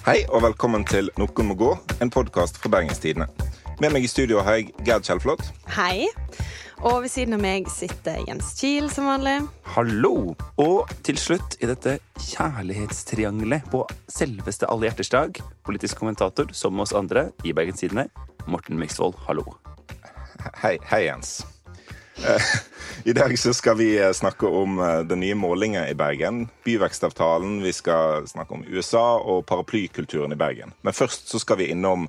Hei og velkommen til Noen må gå, en podkast fra Bergenstidene. Med meg i studio har jeg Gerd Kjellflot. Hei. Og ved siden av meg sitter Jens Kiel som vanlig. Hallo! Og til slutt i dette kjærlighetstriangelet på selveste alle hjerters dag, politisk kommentator som oss andre i Bergenstidene, Morten Myksvold, hallo. Hei, hei Jens. Eh, I dag så skal vi eh, snakke om eh, den nye målinga i Bergen. Byvekstavtalen. Vi skal snakke om USA og paraplykulturen i Bergen. Men først så skal vi innom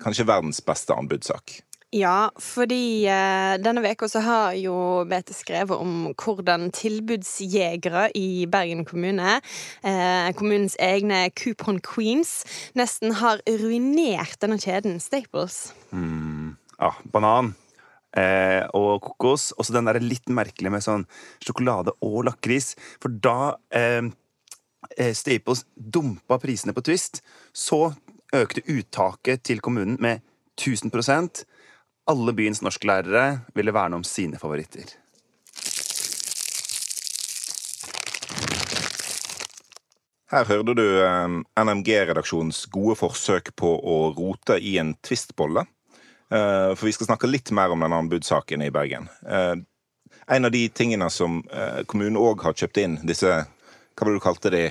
kanskje verdens beste anbudssak. Ja, fordi denne veka så har jo BT skrevet om hvordan tilbudsjegere i Bergen kommune, eh, kommunens egne coupon queens, nesten har ruinert denne kjeden Staples. Ja, banan eh, og kokos. Og så den der litt merkelige med sånn sjokolade og lakris. For da eh, eh, Staples dumpa prisene på Twist, så økte uttaket til kommunen med 1000% Alle byens norsklærere ville verne om sine favoritter. Her hørte du eh, NMG-redaksjonens gode forsøk på å rote i en twistbolle. Eh, for vi skal snakke litt mer om denne anbudssaken i Bergen. Eh, en av de tingene som eh, kommunen òg har kjøpt inn, disse hva var det du kalte de?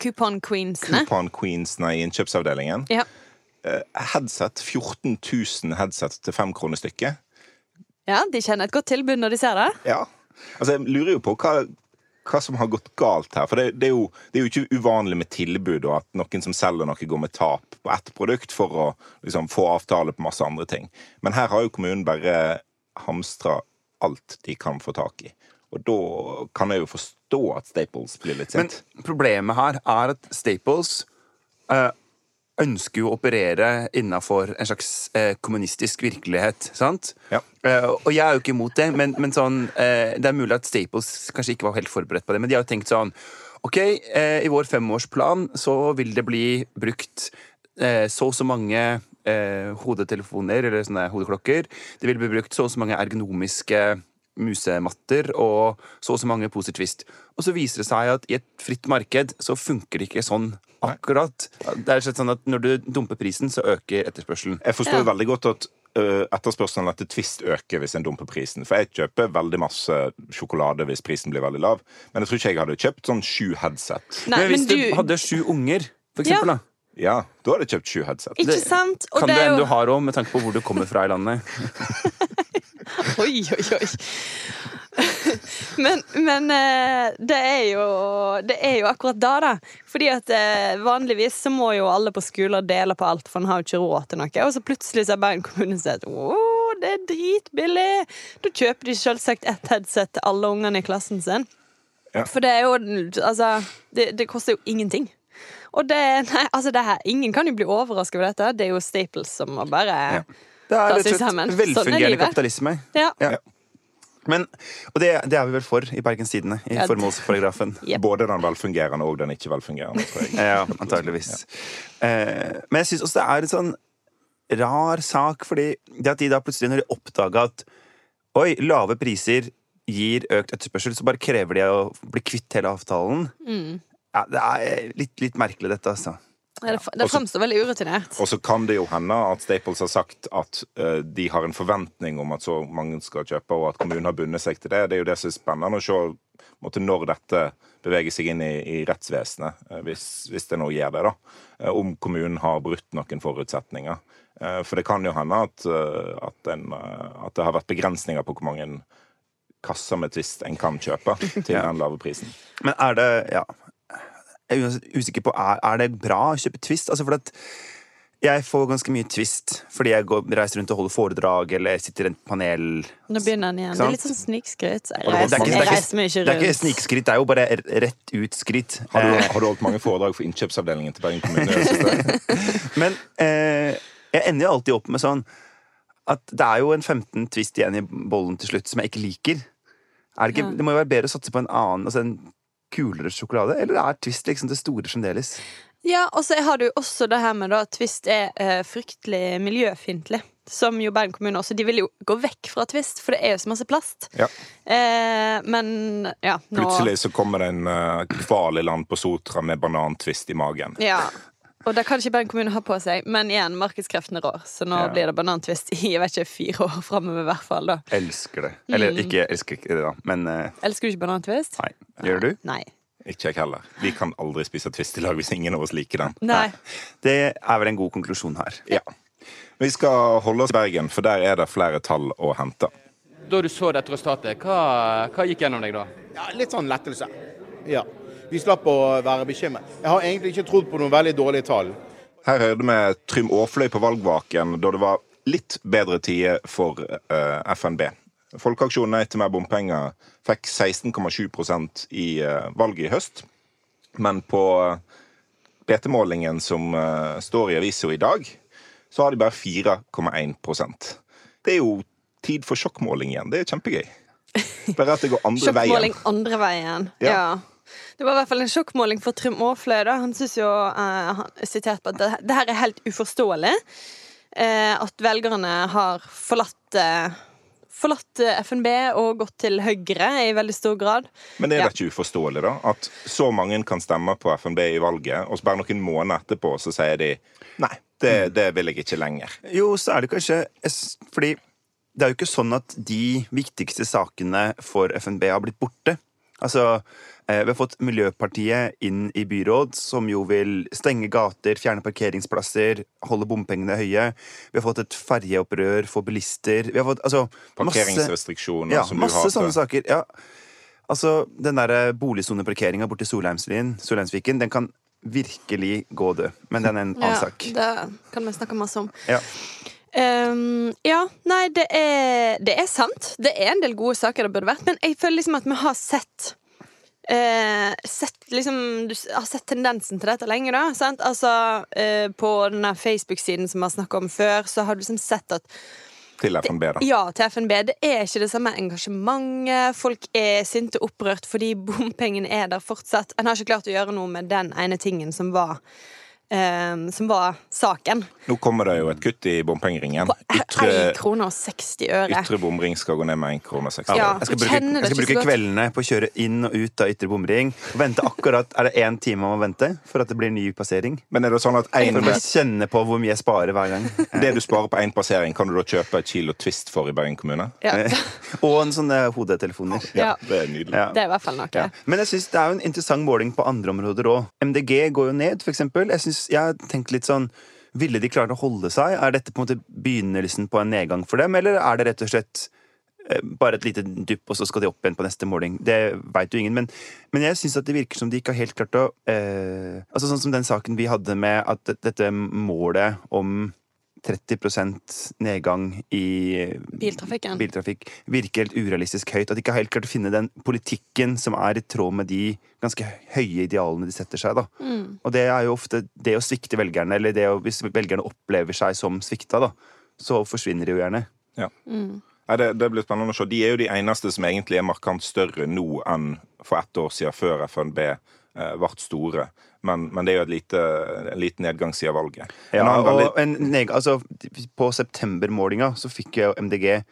Coupon queensene. Coupon Queensene i innkjøpsavdelingen. Ja. Headset. 14 000 headset til fem kroner stykket. ja, de kjenner et godt tilbud når de ser det. Ja. Altså, jeg lurer jo på hva, hva som har gått galt her. For det, det, er jo, det er jo ikke uvanlig med tilbud, og at noen som selger noe, går med tap på ett produkt for å liksom, få avtale på masse andre ting. Men her har jo kommunen bare hamstra alt de kan få tak i. Og da kan jeg jo forstå at Staples blir litt Men problemet her er at Staples eh, ønsker jo å operere innafor en slags eh, kommunistisk virkelighet, sant? Ja. Eh, og jeg er jo ikke imot det, men, men sånn, eh, det er mulig at Staples kanskje ikke var helt forberedt på det. Men de har jo tenkt sånn Ok, eh, i vår femårsplan så vil det bli brukt eh, så og så mange eh, hodetelefoner, eller sånne hodeklokker. Det vil bli brukt så og så mange ergonomiske musematter og så og så mange poser Twist. Og så viser det seg at i et fritt marked så funker det ikke sånn akkurat. Det er slett sånn at Når du dumper prisen, så øker etterspørselen. Jeg forstår Ja. veldig godt at uh, etterspørselen etter Twist øker hvis en dumper prisen. For jeg kjøper veldig masse sjokolade hvis prisen blir veldig lav. Men jeg tror ikke jeg hadde kjøpt sånn sju headset. Nei, men hvis men du, du hadde sju unger, for Ja. eksempel, da. Ja, da hadde jeg kjøpt sju headset. Ikke sant? Og Kan det det jo du har òg, med tanke på hvor du kommer fra i landet. Oi, oi, oi. Men, men eh, det, er jo, det er jo akkurat da, da. Fordi at eh, vanligvis så må jo alle på skoler dele på alt, for en har jo ikke råd til noe. Og så plutselig så har Bergen kommune sagt å, det er dritbillig. Da kjøper de selvsagt ett headset til alle ungene i klassen sin. Ja. For det er jo Altså, det, det koster jo ingenting. Og det, nei, altså det her, Ingen kan jo bli overrasket over dette. Det er jo Staples som må bare Det er rett og slett velfungerende Sånn er velfungerende kapitalisme. Ja. Ja. Men, og det, det er vi vel for i Bergens Tidende, i Ja, formålsparagrafen. Yep. Både den velfungerende og den ikke velfungerende, tror jeg. Ja, antageligvis. Eh, men jeg syns også det er en sånn rar sak, fordi det at de da plutselig, når de oppdaga at oi, lave priser gir økt etterspørsel, så bare krever de å bli kvitt hele avtalen. Mm. Ja, det er litt, litt merkelig, dette, altså. Ja, Det, fremstår veldig urutinert. Og så kan det jo hende at Staples har sagt at uh, de har en forventning om at så mange skal kjøpe, og at kommunen har bundet seg til det. Det er jo det som er spennende å se måtte, når dette beveger seg inn i, i rettsvesenet, uh, hvis, hvis det nå gjør det, da. Uh, Om kommunen har brutt noen forutsetninger. Eh, For det kan jo hende at, at, en, at det har vært begrensninger på hvor mange kasser med Twist en kan kjøpe til den lave prisen. Men er det Ja. Jeg er usikker på er, er det bra å kjøpe Twist. Altså for at jeg får ganske mye Twist fordi jeg går, reiser rundt og holder foredrag eller sitter i en panel. Nå begynner han igjen. Det er litt sånn snikskryt. Jeg reiser, er ikke- jeg det er reiser meg ikke Det er ikke snikskryt, det er jo bare rett ut skritt. Har du, har du holdt mange foredrag for innkjøpsavdelingen til Bergen kommune? Men eh, jeg ender jo alltid opp med sånn at det er jo en 15 twist igjen i bollen til slutt som jeg ikke liker. Er det, ikke, Ja. det må jo være bedre å satse på en annen, altså en kulere sjokolade? Eller er Twist liksom det store fremdeles? Ja, og så har du også det her med at Twist er eh, fryktelig miljøfiendtlig. Som jo Bergen kommune også. De vil jo gå vekk fra Twist, for det er jo så masse plast. Ja. Eh, men ja, nå Plutselig så kommer det en uh, hval i land på Sotra med banantvist i magen. Ja. Og det kan ikke Bergen kommune ha på seg, men igjen, markedskreftene rår. Så nå Ja. blir det banantvist i jeg vet ikke, fire år framover, i hvert fall. da. Elsker det. Eller Mm. ikke elsker ikke det, da, men uh... Elsker du ikke banantvist? nei. Gjør du? Nei. Ikke jeg heller. Vi kan aldri spise twist i lag hvis ingen av oss liker den. Nei. Det er vel en god konklusjon her. Ja. Vi skal holde oss i Bergen, for der er det flere tall å hente. Da du så dette resultatet, hva, hva gikk gjennom deg da? Ja, litt sånn lettelse. Ja. Vi slapp å være bekymret. Jeg har egentlig ikke trodd på noen veldig dårlige tall. Her hørte vi Trym Aafløy på valgvaken da det var litt bedre tider for uh, FNB. Folkeaksjonen Nei til mer bompenger fikk 16,7 i uh, valget i høst. Men på eh, BT-målingen som uh, står i avisa i dag, så har de bare 4,1% Det er jo tid for sjokkmåling igjen. Det er kjempegøy. Bare at det går andre veien. Sjokkmåling andre veien. Ja. Ja. Det var i hvert fall en sjokkmåling for Trym Aafløy. Han syns jo uh, han er sitert på at det, det her er helt uforståelig. Uh, at velgerne har forlatt uh, Forlatt FNB og gått til Høyre i veldig stor grad. Men er Ja. det ikke uforståelig, da? At så mange kan stemme på FNB i valget, og så bare noen måneder etterpå så sier de nei, det, det vil jeg ikke lenger. Jo, så er det kanskje Fordi det er jo ikke sånn at de viktigste sakene for FNB har blitt borte. Altså, vi har fått Miljøpartiet inn i byråd, som jo vil stenge gater, fjerne parkeringsplasser, holde bompengene høye. Vi har fått et ferjeopprør for bilister. Vi har fått altså Parkeringsrestriksjoner ja, som du masse hater. sånne saker. Ja. Altså, den derre boligsoneparkeringa borti Solheimsviken, den kan virkelig gå død. Men den er en annen Ja, sak. det kan vi snakke masse om. Ja. Um, ja, nei, det er, det er sant. Det er en del gode saker det burde vært, men jeg føler liksom at vi har sett eh, sett liksom, Du har sett tendensen til dette lenge, da. Sant? Altså, eh, på denne Facebook-siden som vi har snakka om før, så har du liksom sett at Til FNB, da. ja, til FNB. Det er ikke det samme engasjementet. Folk er sinte og opprørt fordi bompengene er der fortsatt. En har ikke klart å gjøre noe med den ene tingen som var, eh, som var saken. Nå kommer det jo et kutt i bompengeringen. På Ytre, 1 krone og 60 øre. ytre bomring skal gå ned med 1 krone og 60 Ja. Jeg skal bruke, jeg skal bruke kveldene på å kjøre inn og ut av ytre bomring. Og vente akkurat, Er det én time man må vente for at det blir ny passering? Men er det sånn at For en, å bare kjenne på hvor mye jeg sparer hver gang. det du sparer på én passering, kan du da kjøpe et kilo Twist for i Bergen kommune? Ja. Og en sånne hodetelefoner. Ja. Det er nydelig. Ja. Det er i hvert fall noe. Ja. Men jeg synes det er jo en interessant måling på andre områder òg. MDG går jo ned, for eksempel. Jeg, synes, jeg har tenkt litt sånn Ville de klart å holde seg? Er dette på en måte begynnelsen på en nedgang for dem, eller er det rett og slett eh, bare et lite dupp, og så skal de opp igjen på neste måling? Det veit jo ingen. Men, men jeg syns det virker som de ikke har helt klart å eh, Altså Sånn som den saken vi hadde med at dette målet om 30% nedgang i Biltrafikken. biltrafikk virker helt urealistisk høyt. At de ikke har helt klart å finne den politikken som er i tråd med de ganske høye idealene de setter seg. da. Mm. Og det er jo ofte det å svikte velgerne, eller det å, hvis velgerne opplever seg som svikta, da, så forsvinner de jo gjerne. Nei, det, det blir spennende å se. De er jo de eneste som egentlig er markant større nå enn for ett år siden, før FNB eh, ble store. Men, men det er jo lite, en liten nedgang siden valget. Ja, og neg altså, på septembermålinga så fikk jo MDG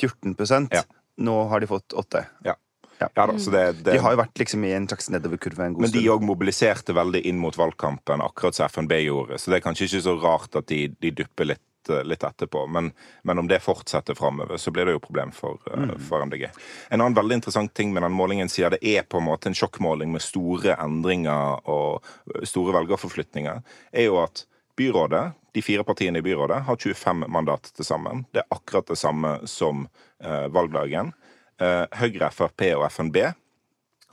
14 Ja. Nå har de fått 8 ja. ja da, så det, det, De har jo vært liksom i en slags nedoverkurve en god Men de òg mobiliserte veldig inn mot valgkampen, akkurat som FNB gjorde. Så det er kanskje ikke så rart at de, de dupper litt, eh, litt etterpå. Men, men om det fortsetter framover, så blir det jo problem for, mm. for MDG. En annen veldig interessant ting med den målingen sier det er på en måte en sjokkmåling med store endringer og eh, store velgerforflytninger, er jo at byrådet, de fire partiene i byrådet, har 25 mandat til sammen. Det er akkurat det samme som eh, valgdagen. Eh, Høyre, Frp og FNB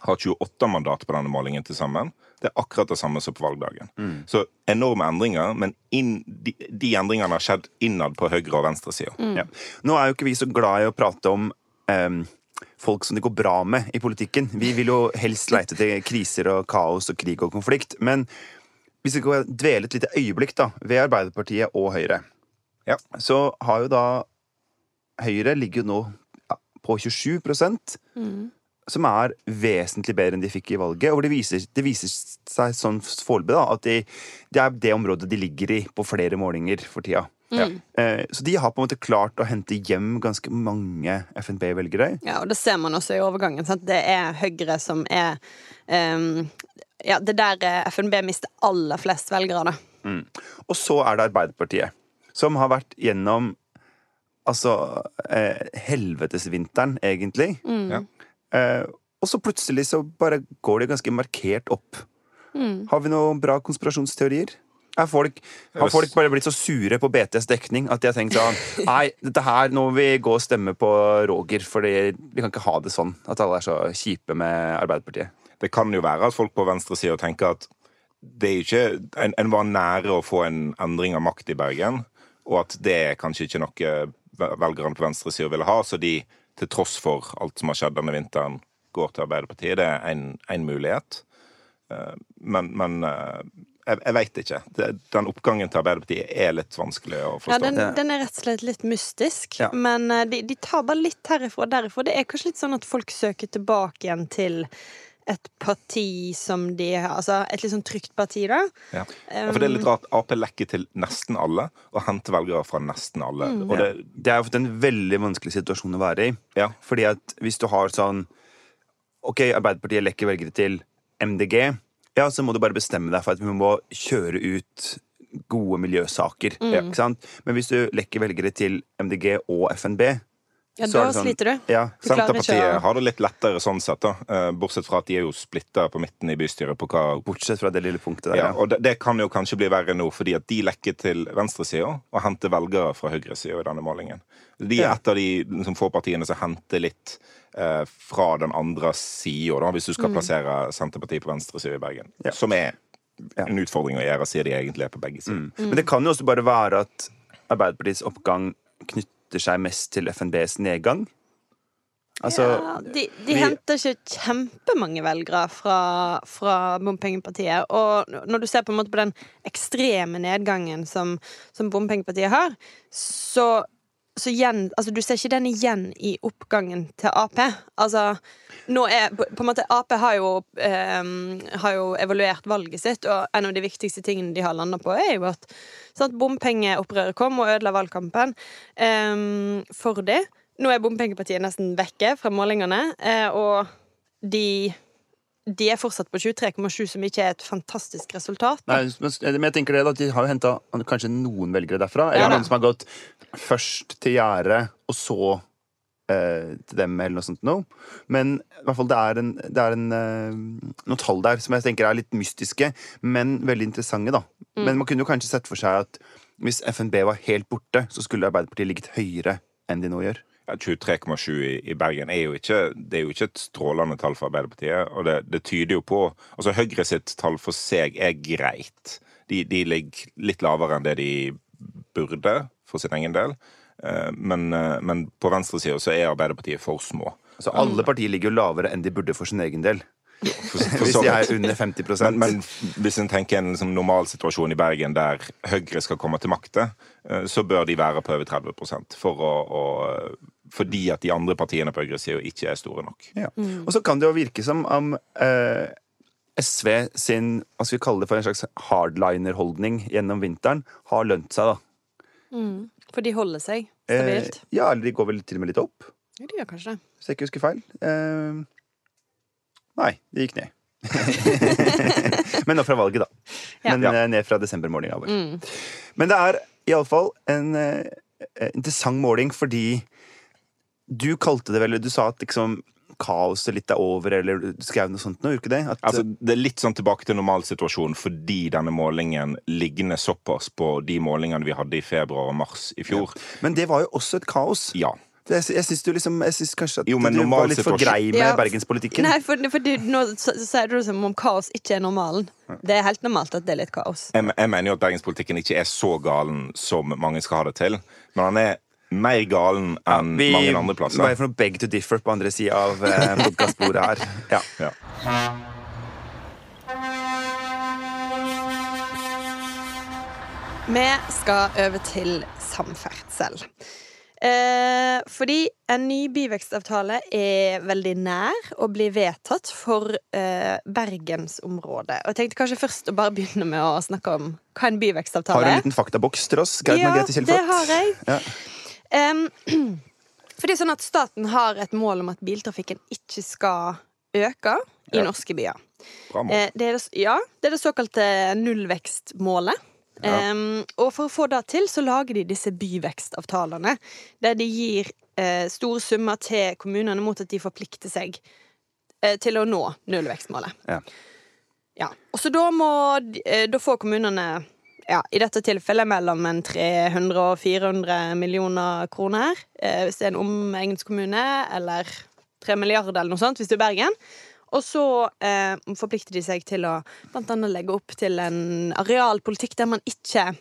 har 28 mandat på denne målingen til sammen. Det er akkurat det samme som på valgdagen. Så enorme endringer, men inn, de, de endringene har skjedd innad på høyre- og venstresida. Ja. Nå er jo ikke vi så glad i å prate om um, folk som det går bra med i politikken. Vi vil jo helst leite til kriser og kaos og krig og konflikt. Men hvis vi skal dvele et lite øyeblikk da, ved Arbeiderpartiet og Høyre, Ja. så har jo da Høyre ligger jo nå ja, på 27 som er vesentlig bedre enn de fikk i valget. Og det viser, det viser seg sånn foreløpig da, at de, det er det området de ligger i på flere målinger for tida. Eh, så de har på en måte klart å hente hjem ganske mange FNB-velgere. Ja, og det ser man også i overgangen. Sant? Det er Høyre som er um, Ja, det er der eh, FNB mister aller flest velgere, da. Og så er det Arbeiderpartiet, som har vært gjennom altså eh, helvetesvinteren, egentlig. Ja. Eh, og så plutselig så bare går det ganske markert opp. Har vi noen bra konspirasjonsteorier? Er folk, har folk bare blitt så sure på BTs dekning at de har tenkt sånn Nei, dette her, nå må vi gå og stemme på Roger, for vi kan ikke ha det sånn. At alle er så kjipe med Arbeiderpartiet. Det kan jo være at folk på venstresida tenker at det er ikke, en, en var nære å få en endring av makt i Bergen, og at det er kanskje ikke noe velgerne på venstresida ville ha, så de til tross for alt som har skjedd denne vinteren, går til Arbeiderpartiet. Det er en, en mulighet. Eh, Men, men eh, jeg, jeg veit ikke. Den oppgangen til Arbeiderpartiet er litt vanskelig å forstå. Ja, den, den er rett og slett litt mystisk. Ja. Men eh, de, de tar bare litt herifra og derifra. Det er kanskje litt sånn at folk søker tilbake igjen til et parti som de har Altså et litt sånn trygt parti, da. Ja. Ja, for det er litt rart. Ap lekker til nesten alle, og henter velgere fra nesten alle. Og det, Det er jo en veldig vanskelig situasjon å være i. ja, Fordi at hvis du har sånn Ok, Arbeiderpartiet lekker velgere til MDG. Ja, så må du bare bestemme deg for at vi må kjøre ut gode miljøsaker. Ikke sant? Men hvis du lekker velgere til MDG og FNB Ja, så er da det sånn- sliter du. Ja, Du Senterpartiet har det litt lettere sånn sett, da. Eh, Bortsett fra at de er jo splitta på midten i bystyret på hva Bortsett fra det lille punktet der. ja, og det, det kan jo kanskje bli verre nå, fordi at de lekker til venstresida og henter velgere fra høyresida i denne målingen. De er et av de liksom, få partiene som henter litt eh, fra den andre sida, hvis du skal plassere Senterpartiet på venstresida i Bergen. Ja. Som er en utfordring å gjøre, siden de egentlig er på begge sider. Men det kan jo også bare være at Arbeiderpartiets oppgang knytter seg mest til FNBs nedgang. Altså, ja, de de vi- henter ikke kjempemange velgere fra, fra bompengepartiet. Og når du ser på en måte på den ekstreme nedgangen som, som bompengepartiet har, så, så igjen, altså du ser ikke den igjen i oppgangen til Ap. Altså, nå er på, en måte Ap har jo, eh, har jo evaluert valget sitt, og en av de viktigste tingene de har landa på, er jo at sant, bompengeopprøret kom og ødela valgkampen eh, for det. Nå er bompengepartiet nesten vekke fra målingene, eh, og de de er fortsatt på 23,7, som ikke er et fantastisk resultat. da. Nei, men jeg tenker det at De har jo henta kanskje noen velgere derfra. Eller Ja noen som har gått først til gjerdet, og så eh, til dem, eller noe sånt No. Men i hvert fall det er, en, det er en, eh, noen tall der som jeg tenker er litt mystiske, men veldig interessante. da. Men man kunne jo kanskje sett for seg at hvis FNB var helt borte, så skulle Arbeiderpartiet ligget høyere enn de nå gjør. Ja, 23,7 i, Bergen er jo ikke, det er jo ikke et strålende tall for Arbeiderpartiet. Og det, det tyder jo på Altså Høyre sitt tall for seg er greit. De, de ligger litt lavere enn det de burde for sin egen del. Eh, Men, eh, men på venstresida så er Arbeiderpartiet for små. Så Alle partier ligger jo lavere enn de burde for sin egen del. For, for Hvis de er under 50 Men, men hvis en tenker en liksom normal situasjon i Bergen der Høyre skal komme til makta, eh, så bør de være på over 30 for å, å, fordi at de andre partiene på høyresida ikke er store nok. Ja. Og så kan det jo virke som om eh, SV sin hva skal vi kalle det for en slags hardliner-holdning gjennom vinteren har lønt seg. da. For de holder seg Eh, stabilt. ja, eller de går vel til og med litt opp, Ja, de gjør kanskje det. hvis jeg ikke husker feil. Eh, nei, det gikk ned. Men nå fra valget, da. Ja. Men ja. ned fra desembermålinga vår. Men det er iallfall en uh, interessant måling fordi du kalte det vel Du sa at liksom kaoset litt er over, eller du skrev noe sånt nå, gjorde ikke det? At, Altså, det er litt sånn tilbake til normalsituasjonen fordi denne målingen ligner såpass på de målingene vi hadde i februar og mars i fjor. men det var jo også et kaos. Ja. Jeg syns du liksom Jeg synes kanskje at Jo, men du var litt for grei med Ja, bergenspolitikken. Nei, for, for du, nå sier du det som om kaos ikke er normalen. Det er helt normalt at det er litt kaos. Jeg, jeg mener jo at bergenspolitikken ikke er så galen som mange skal ha det til. Men han er mer galen enn Vi mange andre plasser. bare for noe beg to differ på andre sida av eh, podkastbordet her. Ja. Ja. Vi skal over til samferdsel. Eh, fordi en ny byvekstavtale er veldig nær å bli vedtatt for eh, bergensområdet. Og jeg tenkte kanskje først å bare begynne med å snakke om hva en byvekstavtale er. Har du en liten faktaboks til oss? Gerd Ja, Margrethe det har jeg. Ja. Em, for det er sånn at staten har et mål om at biltrafikken ikke skal øke i Ja. norske byer. Bra mål. Eh, det er det, ja, det er det såkalte nullvekstmålet. Em, og for å få det til, så lager de disse byvekstavtalene, der de gir uh, store summer til kommunene mot at de forplikter seg uh, til å nå nullvekstmålet. Ja. Ja. Og så da må eh, Da får kommunene ja, i dette tilfellet mellom en 300 og 400 millioner kroner. Eh, hvis det er en omegnskommune, eller 3 milliarder eller noe sånt, hvis det er Bergen. Og så eh, forplikter de seg til å blant annet legge opp til en arealpolitikk der man ikke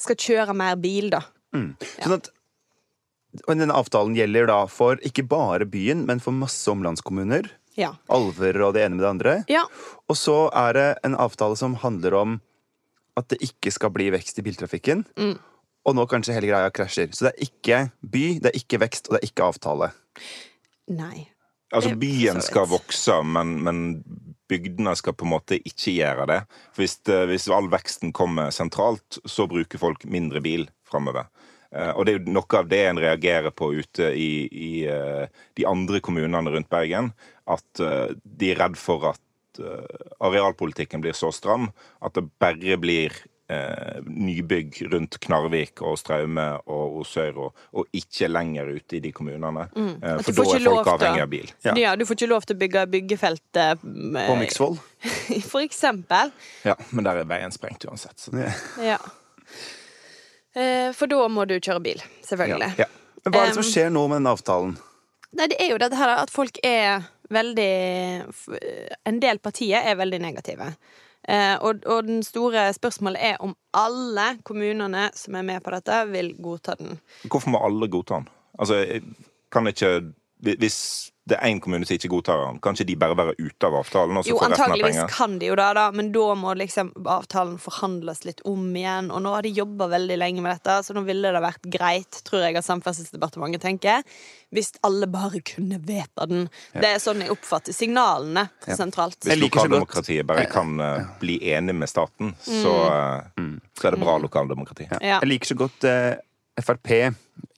skal kjøre mer bil, da. Sånn at og denne avtalen gjelder da for ikke bare byen, men for masse omlandskommuner. Ja. Alver og det ene med det andre. ja. Og så er det en avtale som handler om at det ikke skal bli vekst i biltrafikken. Mm. Og nå kanskje hele greia krasjer. Så det er ikke by, det er ikke vekst, og det er ikke avtale. Nei. Altså, byen skal vokse, men, men bygdene skal på en måte ikke gjøre det. For hvis, hvis all veksten kommer sentralt, så bruker folk mindre bil framover. Eh, og det er jo noe av det en reagerer på ute i, i eh, de andre kommunene rundt Bergen. At eh, de er redd for at eh, arealpolitikken blir så stram at det bare blir eh, nybygg rundt Knarvik og Straume og Osøyro, og, og ikke lenger ute i de kommunene. Eh, Mm. At for da er folk avhengig av bil. Ja. Ja. du får ikke lov til å bygge byggefelt eh, På Miksvoll? For eksempel. Ja, men der er veien sprengt uansett. Så. Ja. Ja. Eh, For da må du kjøre bil, selvfølgelig. Ja. Men hva er det som skjer nå med den avtalen? Nei, det er jo dette her at folk er veldig En del partier er veldig negative. Eh, og, og den store spørsmålet er om alle kommunene som er med på dette, vil godta den. Hvorfor må alle godta den? Altså, kan ikke Hvis det er én kommune som ikke godtar den, kan ikke de bare være ute av avtalen? Og så Jo, får resten av antageligvis kan de jo det, da, men da må liksom avtalen forhandles litt om igjen. Og nå har de jobba veldig lenge med dette, så nå ville det vært greit, tror jeg at Samferdselsdepartementet tenker, hvis alle bare kunne vedta den. Det er sånn jeg oppfatter signalene sentralt. Hvis lokaldemokratiet bare kan uh, bli enig med staten, så, eh, så er det bra lokaldemokrati. Mm. Ja. Jeg liker så godt eh, Frp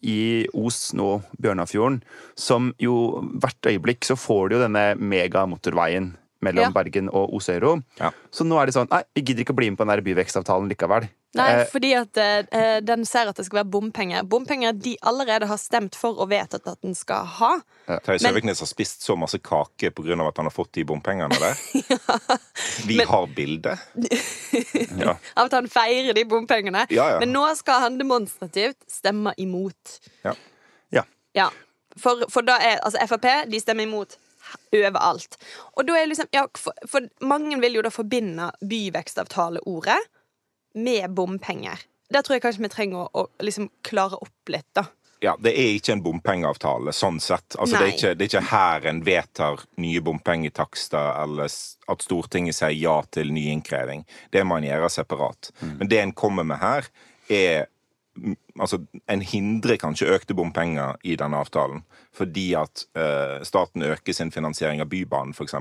i Os, nå Bjørnafjorden, som jo hvert øyeblikk så får de jo denne megamotorveien mellom Ja. Bergen og Osøyro. Ja. Så nå er det sånn Nei, vi gidder ikke å bli med på den der byvekstavtalen likevel. Nei, Eh, fordi at eh, den ser at det skal være bompenger. Bompenger de allerede har stemt for og vedtatt at den skal ha. Terje Søviknes har spist så masse kake pga. at han har fått de bompengene der. Vi Men- har bilde. Ja. Av at han feirer de bompengene. Ja, ja. Men nå skal han demonstrativt stemme imot. Ja. ja. Ja, for, for da er altså Frp de stemmer imot overalt. Og da er liksom ja, for, for mange vil jo da forbinde byvekstavtaleordet med bompenger. Der tror jeg kanskje vi trenger å, å liksom klare opp litt, da. Ja, Det er ikke en bompengeavtale, sånn sett. Altså, det, er ikke, det er ikke her en vedtar nye bompengetakster, eller at Stortinget sier ja til ny innkreving. Det må en gjøre separat. Men det en kommer med her, er mm, Altså, en hindrer kanskje økte bompenger i denne avtalen. Fordi at eh, staten øker sin finansiering av Bybanen, f.eks.,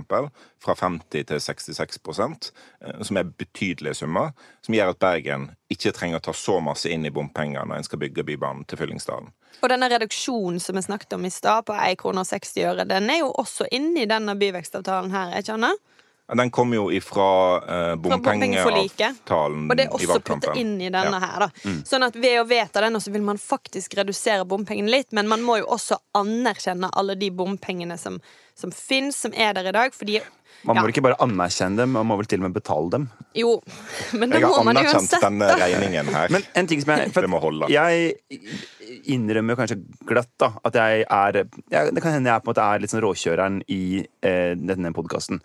fra 50 til 66 eh, som er betydelige summer. Som gjør at Bergen ikke trenger å ta så masse inn i bompenger når en skal bygge Bybanen til Fyllingsdalen. Og denne reduksjonen som vi snakket om i stad, på 1 krone og 60 øre, den er jo også inne i denne byvekstavtalen her, er ikke? Ja, Den kom jo ifra eh, i bompengeavtalen Og det er også puttet inn i denne Ja. Mm. her, da. Sånn at ved å vedta denne, så vil man faktisk redusere bompengene litt, men man må jo også anerkjenne alle de bompengene som, som fins, som er der i dag, fordi Man må ja, ikke bare anerkjenne dem, man må vel til og med betale dem. Jo, men det Jeg har anerkjent denne regningen her. Men en ting som jeg for må. Jeg innrømmer kanskje glatt da at jeg er ja, Det kan hende jeg på en måte er litt sånn råkjøreren i eh, denne podkasten.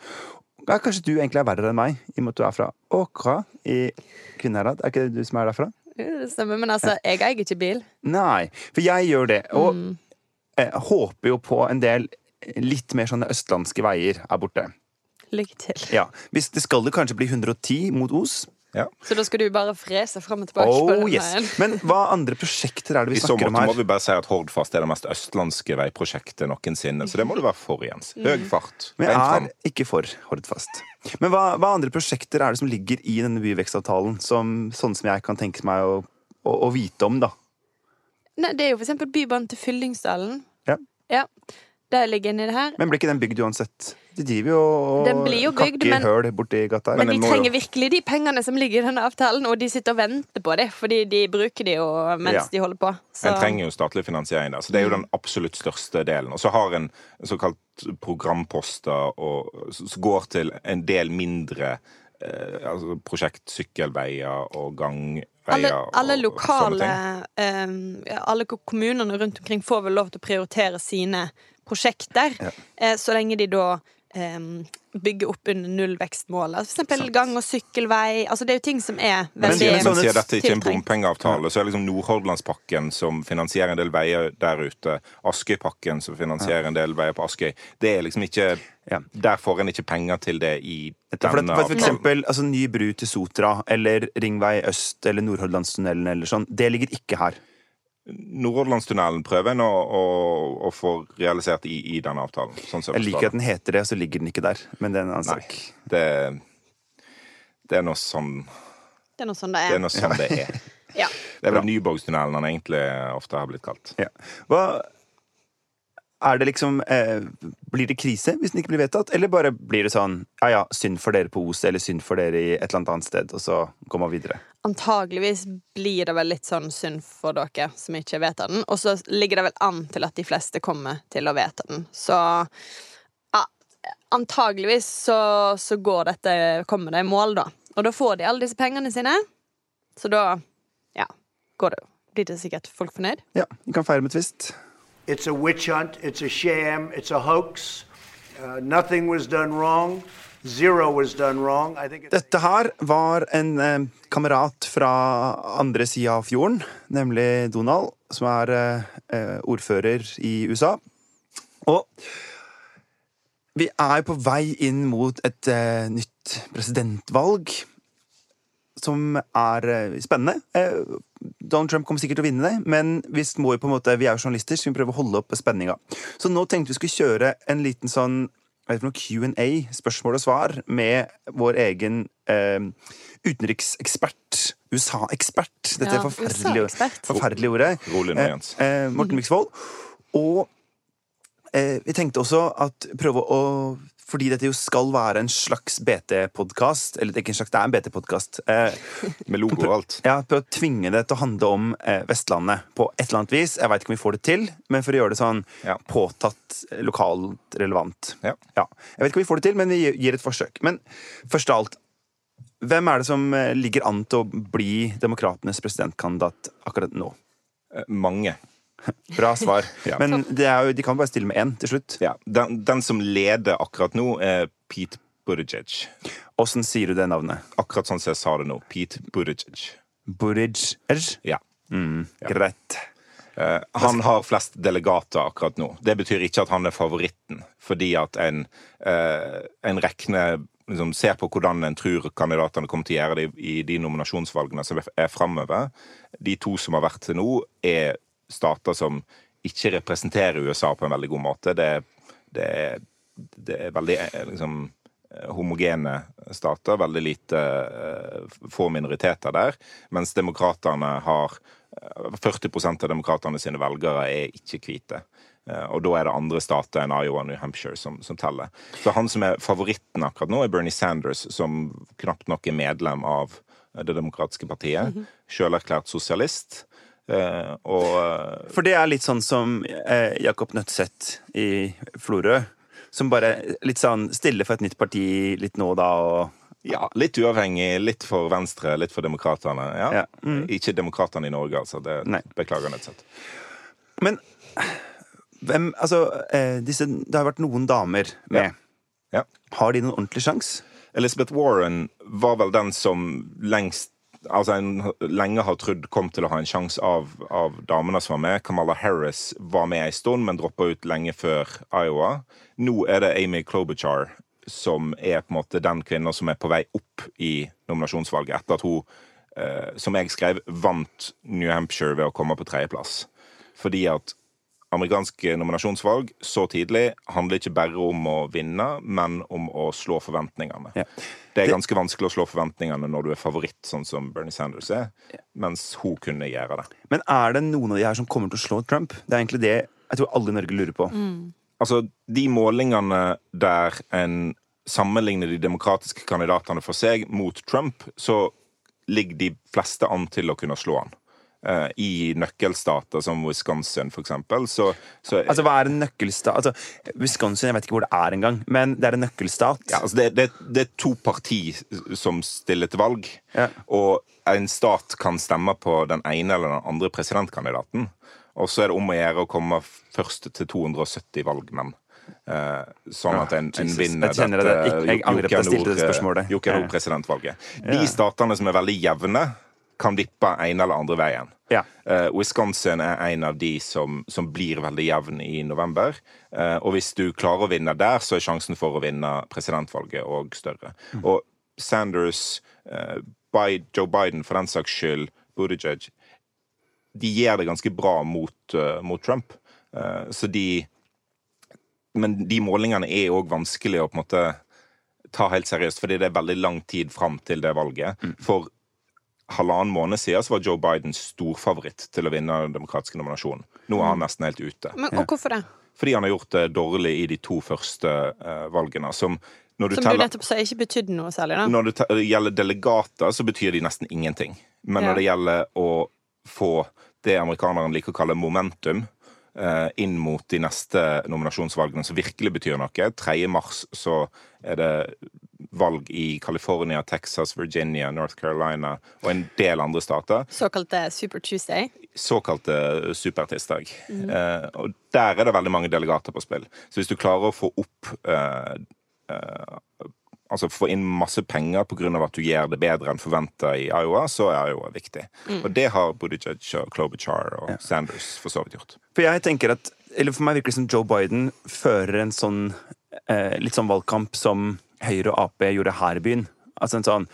Ja, kanskje du egentlig er verre enn meg, i og med at du er fra Åkra i Kvinnherad. Er ikke det du som er derfra? Det stemmer, men altså, jeg eier ikke bil. Nei, for jeg gjør det. Og Mm. eh, håper jo på en del litt mer sånne østlandske veier er borte. Lykke til. Ja, hvis Det skal det kanskje bli 110 mot Os. Ja. Så da skal du bare frese fram og tilbake på Oh, den yes. veien. Men hva andre prosjekter er det I vi så snakker måte om må her? vi bare si at Hordfast er det mest østlandske veiprosjektet noensinne. Så det må du være for, Jens. Høy fart. Men Beint jeg er ikke for Hordfast. Men hva, hva andre prosjekter er det som ligger i denne byvekstavtalen, som, sånn som jeg kan tenke meg å, å, å vite om, da? Nei, det er jo for eksempel Bybanen til Fyllingsdalen. Ja. Ja, Der ligger inni det her. Men ble ikke den bygd uansett? De driver jo og kakker men- høl borti gata her. Men Men de trenger jo- virkelig de pengene som ligger i denne avtalen, og de sitter og venter på det, fordi de bruker de jo mens Ja. de holder på. Så En trenger jo statlig finansiering der, så det er jo den absolutt største delen. Og så har en såkalt programposter og, som går til en del mindre eh, altså prosjekt sykkelveier og gangveier alle, alle og lokale ting. eh, Alle kommunene rundt omkring får vel lov til å prioritere sine prosjekter, Ja. eh, så lenge de da eh, bygger opp under nullvekstmålet. For eksempel Sant. gang- og sykkelvei. Altså, det er jo ting som er Men veldig det Men sånn- siden dette ikke er en bompengeavtale, så er liksom Nordhordlandspakken som finansierer en del veier der ute, Askøypakken som finansierer en del veier på Askøy, det er liksom ikke Ja. Der får en ikke penger til det i denne for, for for eksempel altså, ny bru til Sotra eller Ringvei øst eller Nordhordlandstunnelen eller sånn, det ligger ikke her. Nordhordlandstunnelen prøver en å, å, å få realisert i, i denne avtalen. Sånn som Jeg liker at den heter det, så ligger den ikke der. Men det er en annen sak. det, det er noe sånn Det er noe sånn det det er. noe sånn ja. det er. Ja. Det er vel Nyborgstunnelen han egentlig ofte har blitt kalt. Ja. Hva er det liksom eh, Blir det krise hvis den ikke blir vedtatt, eller bare blir det sånn ja ja, synd for dere på Os eller synd for dere i et eller annet annet sted, og så går man videre? Antageligvis blir det vel litt sånn synd for dere som ikke vedtar den. Og så ligger det vel an til at de fleste kommer til å vedta den. Så ja, antageligvis så, så går dette kommer det i mål, da. Og da får de alle disse pengene sine. Så da ja, går det jo. Blir det sikkert folk fornøyd? Ja, vi kan feire med twist. It's a witch hunt. It's a sham. It's a hoax. Uh, nothing was done wrong. Dette her var en eh, kamerat fra andre sida av fjorden, nemlig Donald, som er eh, eh, ordfører i USA. Og vi er på vei inn mot et eh, nytt presidentvalg. Som er eh, spennende. Eh, Donald Trump kommer sikkert til å vinne det, men vi må jo på en måte, vi er jo journalister, så vi prøver å holde opp spenninga. Så nå tenkte vi skulle kjøre en liten sånn Q&A, spørsmål og svar, med vår egen eh, utenriksekspert, USA-ekspert, dette Ja, forferdelige, USA-ekspert. forferdelige ordet, Rolig nå, eh, Jens. eh, Morten Myksvold. Og eh, vi tenkte også at prøve å fordi dette jo skal være en slags BT-podkast, eller det er ikke en slags, det er en BT-podkast. Eh, Med logo og alt. ja, Prøv å tvinge det til å handle om eh, Vestlandet på et eller annet vis. Jeg veit ikke om vi får det til, men for å gjøre det sånn Ja. påtatt, eh, lokalt relevant. Ja. Jeg vet ikke om vi får det til, men vi gir et forsøk. Men først av alt, hvem er det som eh, ligger an til å bli demokratenes presidentkandidat akkurat nå? Eh, Mange. Bra svar. Ja. Men det jo, de kan bare stille med én til slutt. Ja, den, den som leder akkurat nå, er Pete Buttigieg. Åssen sier du det navnet? Akkurat sånn som jeg sa det nå. Pete Buttigieg. Buttigieg? Ja. Greit. Eh, han har flest delegater akkurat nå. Det betyr ikke at han er favoritten, fordi at en, uh, en regner liksom, ser på hvordan en tror kandidatene kommer til å gjøre det i, i de nominasjonsvalgene som er framover. De to som har vært til nå, er stater som ikke representerer USA på en veldig god måte. Det, det, det er veldig eh, liksom, eh, homogene stater, veldig lite eh, få minoriteter der, mens demokratene har eh, 40% av demokratene sine velgere er ikke hvite. Og da er det andre stater enn Iowa og New Hampshire som, som teller. Så han som er favoritten akkurat nå, er Bernie Sanders, som knapt nok er medlem av Det demokratiske partiet. Sjølerklært sosialist. Eh, og eh, For det er litt sånn som eh, Jakob Nødseth i Florø. Som bare litt sånn stille for et nytt parti litt nå og da og ja, litt uavhengig, litt for Venstre, litt for Demokratene. Ja. Ja. Mm. Ikke Demokratene i Norge, altså. Det Nei. beklager Nødseth. Men hvem Altså, disse Det har vært noen damer med. Ja. Har de noen ordentlig sjanse? Elizabeth Warren var vel den som lengst Altså en lenge har trodd kom til å ha en sjanse av, av damene som var med. Kamala Harris var med en stund, men droppa ut lenge før Iowa. Nå er det Amy Klobuchar som er på en måte den kvinna som er på vei opp i nominasjonsvalget, etter at hun, eh, som jeg skrev, vant New Hampshire ved å komme på tredjeplass. Fordi at amerikanske nominasjonsvalg så tidlig handler ikke bare om å vinne, men om å slå forventningene. Ja. Det er ganske vanskelig å slå forventningene når du er favoritt, sånn som Bernie Sanders er, mens hun kunne gjøre det. Men er det noen av de her som kommer til å slå Trump? Det er egentlig det jeg tror alle i Norge lurer på. Altså, de målingene der en sammenligner de demokratiske kandidatene for seg mot Trump, så ligger de fleste an til å kunne slå han. Eh, I nøkkelstater som Wisconsin, eksempel, så, så Altså, hva er en nøkkelstat? Altså, Wisconsin, jeg vet ikke hvor det er engang, men det er en nøkkelstat. Ja, altså det, det, det er to parti som stiller til valg, Ja. og en stat kan stemme på den ene eller den andre presidentkandidaten. Og så er det om å gjøre å komme først til 270 valgmenn. Eh, sånn at en, en vinner Jeg dette, det. Jeg- jeg angrer på at jeg stilte det spørsmålet. Joker Ja. Nord-presidentvalget. De statene som er veldig jevne, kan vippe ene eller andre veien. Ja. Uh, Wisconsin er en av de som, som blir veldig jevn i november. Uh, og hvis du klarer å vinne der, så er sjansen for å vinne presidentvalget òg større. Og Sanders, uh, Biden, Joe Biden for den saks skyld, Buttigieg De gjør det ganske bra mot, mot Trump. Så de Men de målingene er òg vanskelig å på en måte ta helt seriøst, fordi det er veldig lang tid fram til det valget. For halvannen måned siden så var Joe Biden storfavoritt til å vinne den demokratiske nominasjonen. Nå er han nesten helt ute. Men, og hvorfor det? Fordi han har gjort det dårlig i de to første uh, valgene. Som når du Som du nettopp sa ikke betydde noe særlig, da. når det gjelder delegater, så betyr de nesten ingenting. Men Ja. når det gjelder å få det amerikanerne liker å kalle momentum eh, inn mot de neste nominasjonsvalgene, som virkelig betyr noe 3. mars så er det valg i California, Texas, Virginia, North Carolina og en del andre stater Såkalte Super Tuesday. såkalte supertirsdag. Eh, og der er det veldig mange delegater på spill. Så hvis du klarer å få opp eh, eh, Altså få inn masse penger pga. at du gjør det bedre enn forventa i Iowa, så er Iowa viktig. Og det har Buttigieg og Klobuchar og Sanders for så vidt gjort. For jeg tenker at Eller for meg virker det som Joe Biden fører en sånn eh, litt sånn valgkamp som Høyre og Ap gjorde her i byen. Altså en sånn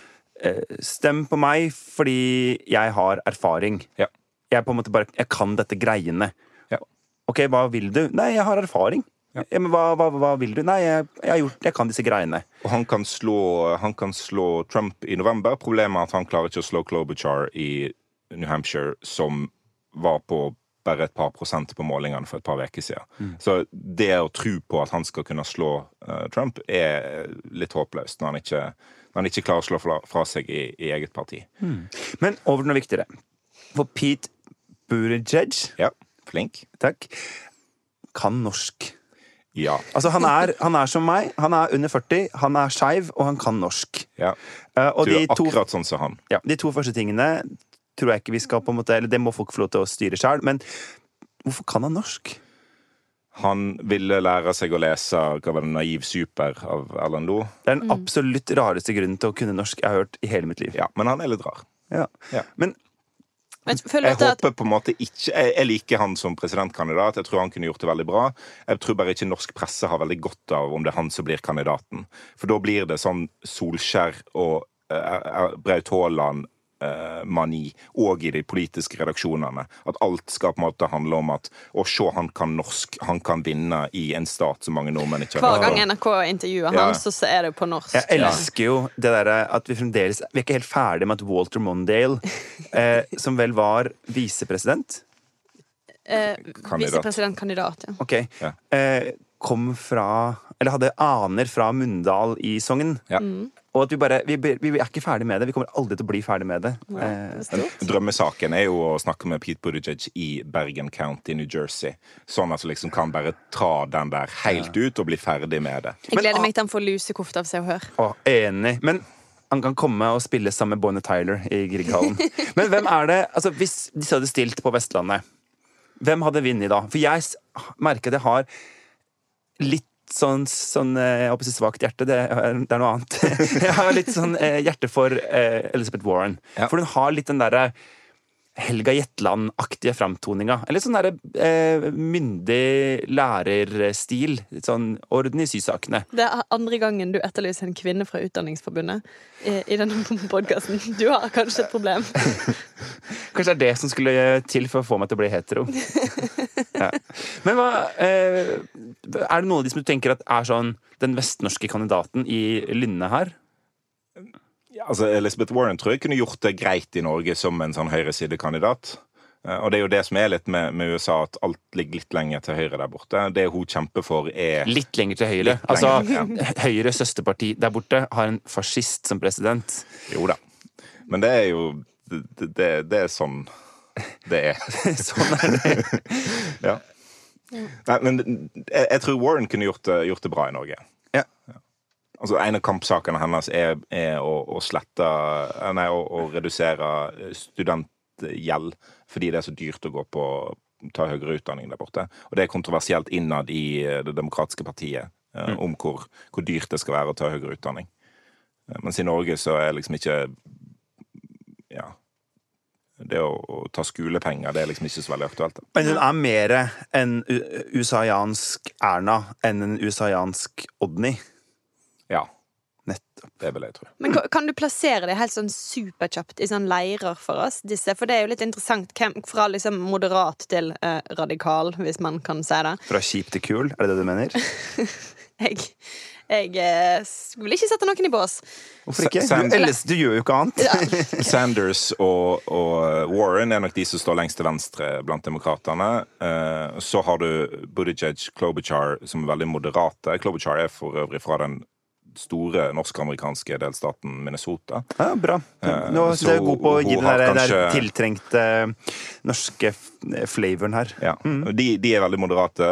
eh, Stem på meg fordi jeg har erfaring. Ja. Jeg på en måte bare Jeg kan dette greiene. Ja. OK, hva vil du? Nei, jeg har erfaring. Ja. Men hva, hva, hva vil du? Nei, jeg, jeg har gjort Jeg kan disse greiene. Og han kan, slå, han kan slå Trump i november. Problemet er at han klarer ikke å slå Klobuchar i New Hampshire, som var på bare et par prosent på målingene for et par uker siden. Så det å tro på at han skal kunne slå uh, Trump, er litt håpløst når han ikke, når han ikke klarer å slå fra, fra seg i, i eget parti. Men over til noe viktigere. For Pete Buttigieg, Ja, flink. takk, kan norsk. Ja. Altså, han er, han er som meg. Han er under 40, han er skeiv, og han kan norsk. ja. Uh, Du de er to, akkurat sånn som han. ja, de to første tingene tror jeg ikke vi skal på en måte Eller det må folk få lov til å styre sjøl, men hvorfor kan han norsk? Han ville lære seg å lese hva var det, 'Naiv super' av Erlend Loe. Det er den absolutt rareste grunnen til å kunne norsk jeg har hørt i hele mitt liv. Ja, men han er litt rar. Ja. Ja. Men Men Jeg at håper på en måte ikke jeg, jeg liker han som presidentkandidat. Jeg tror han kunne gjort det veldig bra. Jeg tror bare ikke norsk presse har veldig godt av om det er han som blir kandidaten. For da blir det sånn Solskjær og uh, Braut Haaland-mani òg i de politiske redaksjonene. At alt skal på en måte handle om at å se, han kan norsk, han kan vinne i en stat som mange nordmenn ikke hver gang. NRK intervjuer Ja. han, så så er det på norsk? jeg elsker jo det derre at vi fremdeles Vi er ikke helt ferdig med at Walter Mondale, eh, som vel var visepresident Eh, Kandidat. Visepresidentkandidat, ja. Ok. Ja. Eh, kom fra Eller hadde aner fra Mundal i Sogn. Ja. Og at vi bare vi, vi er ikke ferdig med det. Vi kommer aldri til å bli ferdig med det. Det Eh, er. Drømmesaken er jo å snakke med Pete Buttigieg i Bergen County, New Jersey. Sånn at du liksom kan bare ta den der helt ut og bli ferdig med det. Jeg gleder meg til han får lusekofte av Se og Hør. å, enig. Men han kan komme og spille sammen med Bonnie Tyler i Grieghallen. Men hvem er det altså Hvis disse hadde stilt på Vestlandet, hvem hadde vunnet da? For jeg merker at jeg har litt sånn, sånn eh, jeg håper å svakt hjerte, det er, det er noe annet. Jeg har litt sånn eh, hjerte for eh, Elizabeth Warren. Ja. For hun har litt den derre Helga Jetland-aktige framtoninga. Eller sånn derre eh, myndig lærerstil. Litt sånn orden i sysakene. Det er andre gangen du etterlyser en kvinne fra Utdanningsforbundet i, i denne podkasten. Du har kanskje et problem. Kanskje det er det som skulle til for å få meg til å bli hetero. Ja. Men hva eh, Er det noen av de som du tenker at er sånn den vestnorske kandidaten i Lynne her? Ja, altså Elizabeth Warren tror jeg kunne gjort det greit i Norge som en sånn høyresidekandidat. Eh, Og det er jo det som er litt med, med USA, at alt ligger litt lenger til høyre der borte. Det hun kjemper for, er Litt lenger til høyre. Lenger, Altså, ja. Høyres søsterparti der borte har en fascist som president. Jo da. Men det er jo Det, det, det er sånn det er. Sånn er det. Ja. Nei, men jeg, jeg tror Warren kunne gjort det, gjort det bra i Norge. Altså, En av kampsakene hennes er, er å, å slette Nei, å, å redusere studentgjeld fordi det er så dyrt å gå på ta høyere utdanning der borte. Og det er kontroversielt innad i eh, Det demokratiske partiet eh, om hvor, hvor dyrt det skal være å ta høyere utdanning. Eh, Mens i Norge så er liksom ikke Ja. Det å, å ta skolepenger, det er liksom ikke så veldig aktuelt. Da. Men hun er mer en usaiansk Erna enn en usaiansk Odny. Nettopp. det vil jeg tro. Men kan du plassere det helt sånn superkjapt i sånn leirer for oss, disse? For det er jo litt interessant hvem, fra liksom moderat til eh, radikal, hvis man kan si det. Fra kjip til kul, er det det du mener? Jeg, jeg eh, s- vil ikke sette noen i bås. Hvorfor ikke? Sand Du, ellers, du gjør jo ikke annet. Ja. Sanders og, og Warren er nok de som står lengst til venstre blant demokratene. Eh, så har du Buttigieg, Klobuchar, som er veldig moderate. Klobuchar er for øvrig fra den store norsk-amerikanske delstaten Minnesota. Ja, bra. Nå Eh, jeg er så god på å gi den der, kanskje... der tiltrengte norske flavoren her. Ja. De, de er veldig moderate.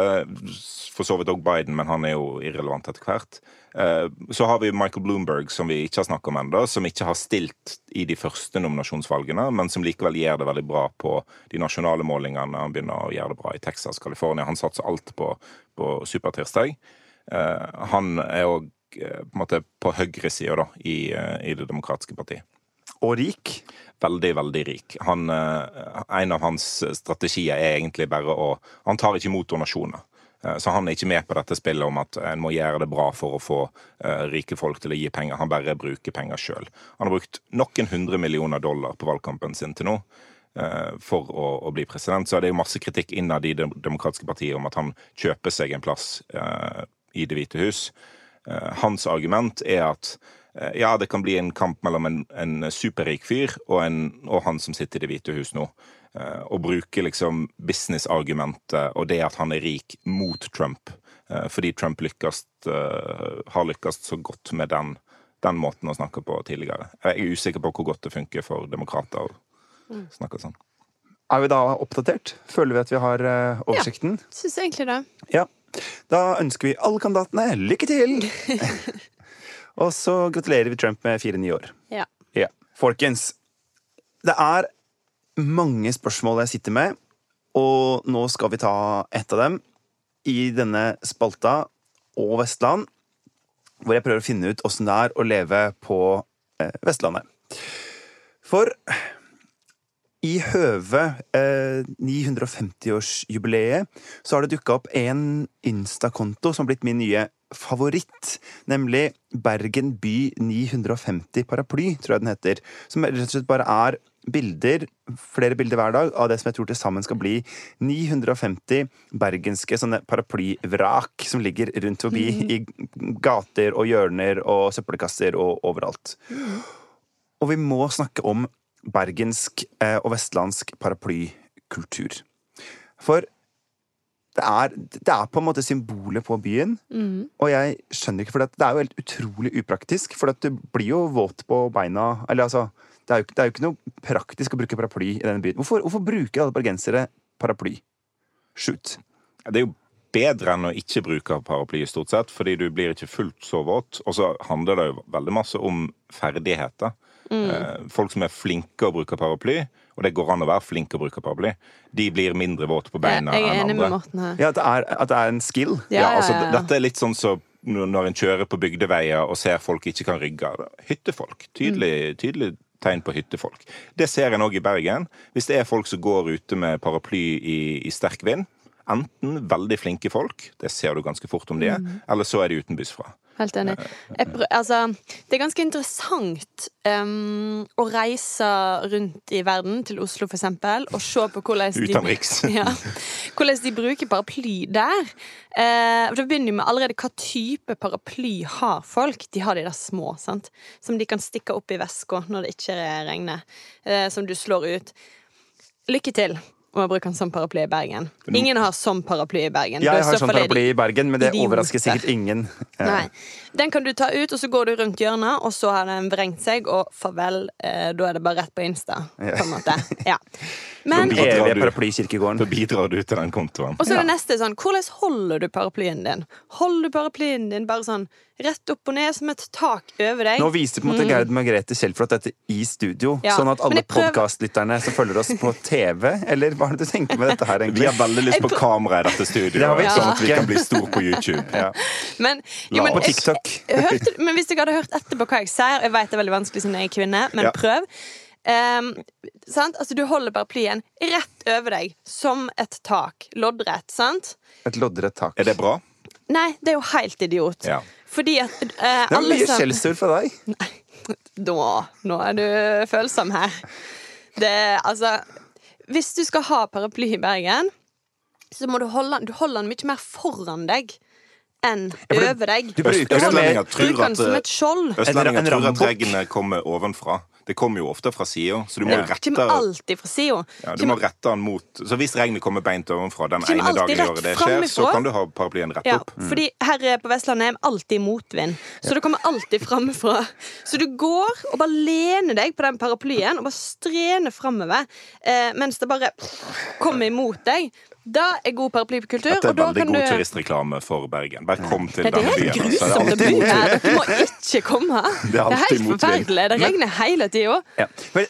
For så vidt òg Biden, men han er jo irrelevant etter hvert. Eh, Så har vi Michael Bloomberg, som vi ikke har snakket om ennå, som ikke har stilt i de første nominasjonsvalgene, men som likevel gjør det veldig bra på de nasjonale målingene. Han begynner å gjøre det bra i Texas, California. Han satser alt på, på supertirsdag. Eh, Han er òg på en måte på høyresida da, i, eh, i Det demokratiske partiet Og rik. veldig, veldig rik. Han, eh, en av hans strategier er egentlig bare å Han tar ikke imot donasjoner. Eh, Så han er ikke med på dette spillet om at en må gjøre det bra for å få eh, rike folk til å gi penger. Han bare bruker penger sjøl. Han har brukt noen hundre millioner dollar på valgkampen sin til nå eh, for å, å bli president. Så det er jo masse kritikk innad i Det demokratiske partiet om at han kjøper seg en plass eh, i Det hvite hus. Eh, Hans argument er at eh, ja, det kan bli en kamp mellom en, en superrik fyr og, en, og han som sitter i Det hvite hus nå. Eh, Og bruke liksom businessargumentet og det at han er rik, mot Trump. Fordi Trump lykkes, har lykkes så godt med den, den måten å snakke på tidligere. Jeg er usikker på hvor godt det funker for demokrater å snakke sånn. Er vi da oppdatert? Føler vi at vi har oversikten? Ja, Syns egentlig det. Ja. Da ønsker vi alle kandidatene lykke til! Og så gratulerer vi Trump med fire nye år. Ja. Ja. Folkens, det er mange spørsmål jeg sitter med, og nå skal vi ta ett av dem i denne spalta og Vestland, hvor jeg prøver å finne ut åssen det er å leve på eh, Vestlandet. For i høve eh, 950-årsjubileet så har det dukka opp en Insta-konto som har blitt min nye favoritt. Nemlig Bergen by 950 paraply, tror jeg den heter. Som rett og slett bare er bilder, flere bilder hver dag, av det som jeg tror til sammen skal bli 950 bergenske sånne paraplyvrak som ligger rundt forbi i gater og hjørner og søppelkasser og overalt. Og vi må snakke om bergensk eh, og vestlandsk paraplykultur. For det er, det er på en måte symbolet på byen, og jeg skjønner ikke, for det er jo helt utrolig upraktisk. For at du blir jo våt på beina. Eller altså, det er jo, ikke- det er jo ikke noe praktisk å bruke paraply i denne byen. Hvorfor, hvorfor bruker alle bergensere paraply? Shoot. Det er jo bedre enn å ikke bruke paraply, stort sett, fordi du blir ikke fullt så våt. Og så handler det jo veldig masse om ferdigheter. Eh, Folk som er flinke å bruke paraply, og det går an å være flink å bruke paraply, de blir mindre våte på beina jeg er enn andre. Ja, at det er, at det er en skill. Ja, Ja, altså, ja, ja. Dette er litt sånn som når når en kjører på bygdeveier og ser folk ikke kan rygge. Hyttefolk. Tydelig, tydelig tegn på hyttefolk. Det ser en òg i Bergen. Hvis det er folk som går ute med paraply i, i sterk vind, enten veldig flinke folk, det ser du ganske fort om de er, eller så er de utenbys fra. Helt enig. Jeg prø altså, det er ganske interessant um, å reise rundt i verden, til Oslo eksempel, og se på hvordan de, ja, hvordan de bruker paraply der. Uh, da begynner vi med allerede hva type paraply har folk. De har de der små, sant? som de kan stikke opp i veska når det ikke regner. Uh, som du slår ut. Lykke til. Om jeg bruker en sånn paraply i Bergen. Ingen har sånn paraply i Bergen. Ja, Jeg har sånn paraply i Bergen, men det idioter. overrasker sikkert ingen. Ja. Nei. Den kan du ta ut, og så går du rundt hjørnet, og så har den vrengt seg, og farvel. Eh, da er det bare rett på Insta, på en måte. Ja. Men, Da bidrar. Da bidrar du til den kontoen. og så er det neste sånn, hvordan holder du paraplyen din? Holder du paraplyen din bare sånn rett opp og ned, som et tak over deg? Nå viser på en måte Gerd Margrethe Kjellflot dette i studio, Ja, sånn at alle prøver- podkastlytterne som følger oss på TV Eller hva har du tenkt med dette her, egentlig? Vi har veldig lyst på kamera i dette studioet, har vi sånn at vi kan bli stor på YouTube. Ja. Men, jo, men, På TikTok. jeg hørte, men hvis dere hadde hørt etterpå hva jeg sier Jeg vet det er veldig vanskelig siden jeg er kvinne, men Ja. prøv. Um, sant? Altså, du holder paraplyen rett over deg, som et tak. Loddrett, sant? Et loddrett tak. Er det bra? Nei, det er jo helt idiot. Ja. Fordi at eh, Det er mye som skjellsord fra deg. Da, nå er du følsom her. Det, altså Hvis du skal ha paraply i Bergen, så må du holde den Du holder den mye mer foran deg enn over deg. Du bruker den som et skjold. Østlendinger En- en tror at regnet kommer ovenfra. Det kommer jo ofte fra sida, så du må Ja. rette Kommer alltid fra sida. ja, du må rette den mot Så hvis regnet kommer beint ovenfra den ene dagen i året det skjer, så kan du ha paraplyen rett Ja, opp. fordi her på Vestlandet er vi alltid motvind. Så det kommer alltid framfra. Så du går og bare lener deg på den paraplyen og bare strener framover eh, mens det bare kommer imot deg. Da er god paraplykultur. Dette er og da veldig kan god du turistreklame for Bergen. Bare kom til byen. det er helt altså. grusomt å er bo her. Dere må ikke komme. Det Det er er helt forferdelig. Det regner hele tida. Ja. Men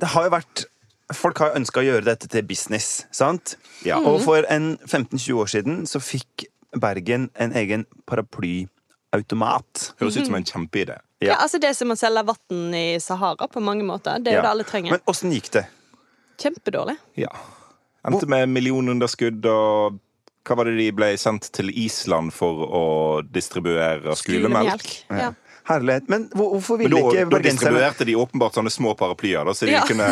det har jo vært Folk har ønska å gjøre dette til business, sant? Ja. Mm. Og for en 15-20 år siden så fikk Bergen en egen paraplyautomat. Høres ut som en kjempeidé. Ja. altså Det er som å selge vann i Sahara på mange måter. Det er jo Ja. det alle trenger. Men åssen gikk det? Kjempedårlig. Ja. Endte med millionunderskudd, og hva var det de ble sendt til Island for å distribuere skolemelk? Ja. Herlighet. Men hvor- hvorfor Men ville da, ikke da distribuerte de åpenbart sånne små paraplyer, da, så de, Ja. kunne,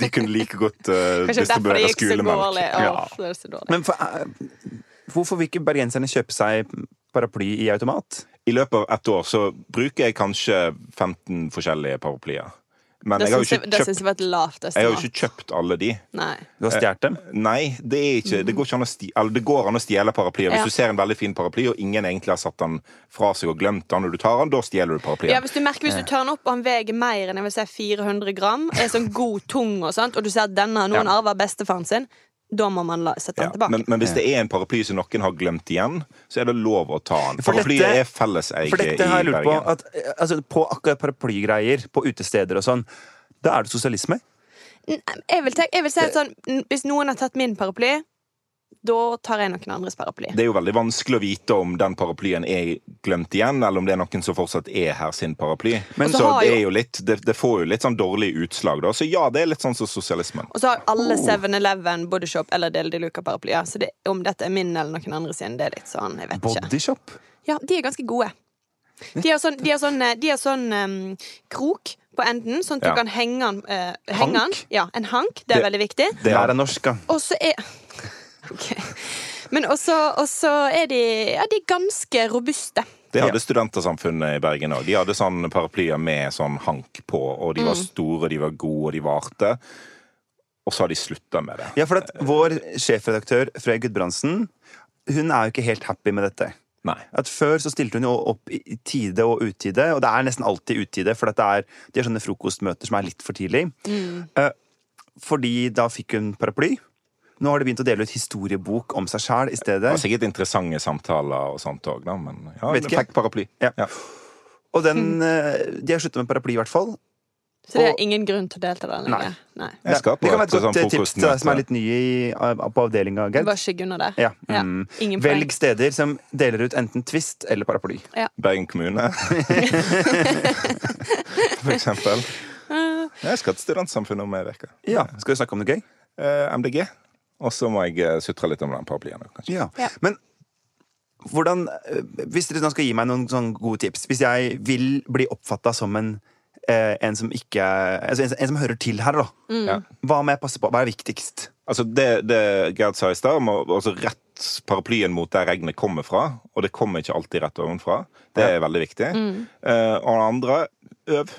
de kunne like godt uh, distribuere gikk så skolemelk. dårlig. Ja. dårlig. Men for, uh, hvorfor vil ikke bergenserne kjøpe seg paraply i automat? I løpet av ett år så bruker jeg kanskje 15 forskjellige paraplyer. Men Det syns jeg, jeg var et lavt jeg har jo ikke kjøpt alle de. Nei. Du har stjålet dem? Nei, det, er ikke, det går ikke an å stjele, eller det går an å stjele paraplyer. Hvis Ja. du ser en veldig fin paraply, og ingen egentlig har satt den fra seg og glemt den når du tar den, da stjeler du paraplyen. Ja, hvis du merker hvis du tar den opp og han veier mer enn jeg vil si 400 gram, er sånn god tung og sånt, og du ser at denne har noen Ja. arver bestefaren sin, da må man la, sette den Ja, tilbake. men, men hvis det er en paraply som noen har glemt igjen, så er det lov å ta den. For Paraplyet dette- er felleseie i Bergen. på. At, altså, på akkurat paraplygreier, på utesteder og sånn, da er det sosialisme? Jeg vil, jeg vil si at sånn, hvis noen har tatt min paraply, da tar jeg noen andres paraply. Det er jo veldig vanskelig å vite om den paraplyen er glemt igjen, eller om det er noen som fortsatt er her sin paraply. Men så så det, jo- er jo litt, det, det får jo litt sånn dårlig utslag, da. Så ja, det er litt sånn som sosialismen. Og så har alle 7-Eleven, Bodyshop eller Del de Luca-paraplyer. Så det, om dette er min eller noen andre sin, det er litt sånn, jeg vet ikke. Bodyshop? Ja, de er ganske gode. De har sånn, de har sånn, eh, de har sånn um, krok på enden, sånn at Ja. du kan henge den. Uh. Hank? Ja, en hank. Det er Det- veldig viktig. Det er norsk, norske. Og så er Ok. Men også, er de, ja, de er ganske robuste. Det hadde Ja. Studentersamfunnet i Bergen òg. De hadde sånn paraplyer med sånn hank på, og de Mm. var store, de var gode, og de varte. Og så har de slutta med det. Ja, for at vår sjefredaktør Frøy Gudbrandsen hun er jo ikke helt happy med dette. Nei. At Før så stilte hun jo opp i tide og utide, og det er nesten alltid utide, for at det er, de har sånne frokostmøter som er litt for tidlig. Eh, fordi da fikk hun paraply. Nå har de begynt å dele ut historiebok om seg sjæl i stedet. Det var sikkert interessante samtaler og sånt òg, da, men ja, Vet ikke. fikk paraply. Ja. Ja. Og den, eh, de har sluttet med paraply, i hvert fall. Så det Og- er ingen grunn til å delta der lenger. Nei. Jeg skal på det kan være et godt sånt eh, tips til deg som er litt ny i, på avdelinga, Gerd. Bare skygg under der. Ja. Ja, Mm. Velg steder som deler ut enten Twist eller paraply. Bergen kommune. For eksempel. Jeg skal til studentsamfunnet om ei uke. Ja, Skal vi snakke om noe gøy? Uh, MDG. Og så må jeg eh, sutre litt om den paraplyen. kanskje. Ja. Ja. Men hvordan eh, Hvis dere skal gi meg noen sånne gode tips Hvis jeg vil bli oppfatta som en eh, en som ikke altså en, en som hører til her, da. Ja. Hva må jeg passe på? Hva er viktigst? Altså Det, det Gerd sa i stad, må altså rett paraplyen mot der regnet kommer fra. Og det kommer ikke alltid rett ovenfra. Det er veldig viktig. Eh, og det andre øv.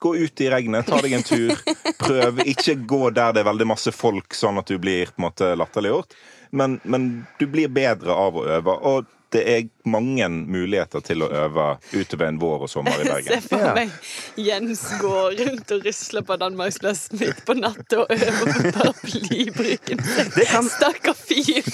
Gå ut i regnet, ta deg en tur. Prøv. Ikke gå der det er veldig masse folk, sånn at du blir på en måte latterliggjort. Men, men du blir bedre av å øve. Og det er mange muligheter til å øve utover en vår og sommer i Bergen. Se for meg Jens går rundt og rusler på Danmarksplassen midt på natta og øver på paraplybruken. Stakkar fyr!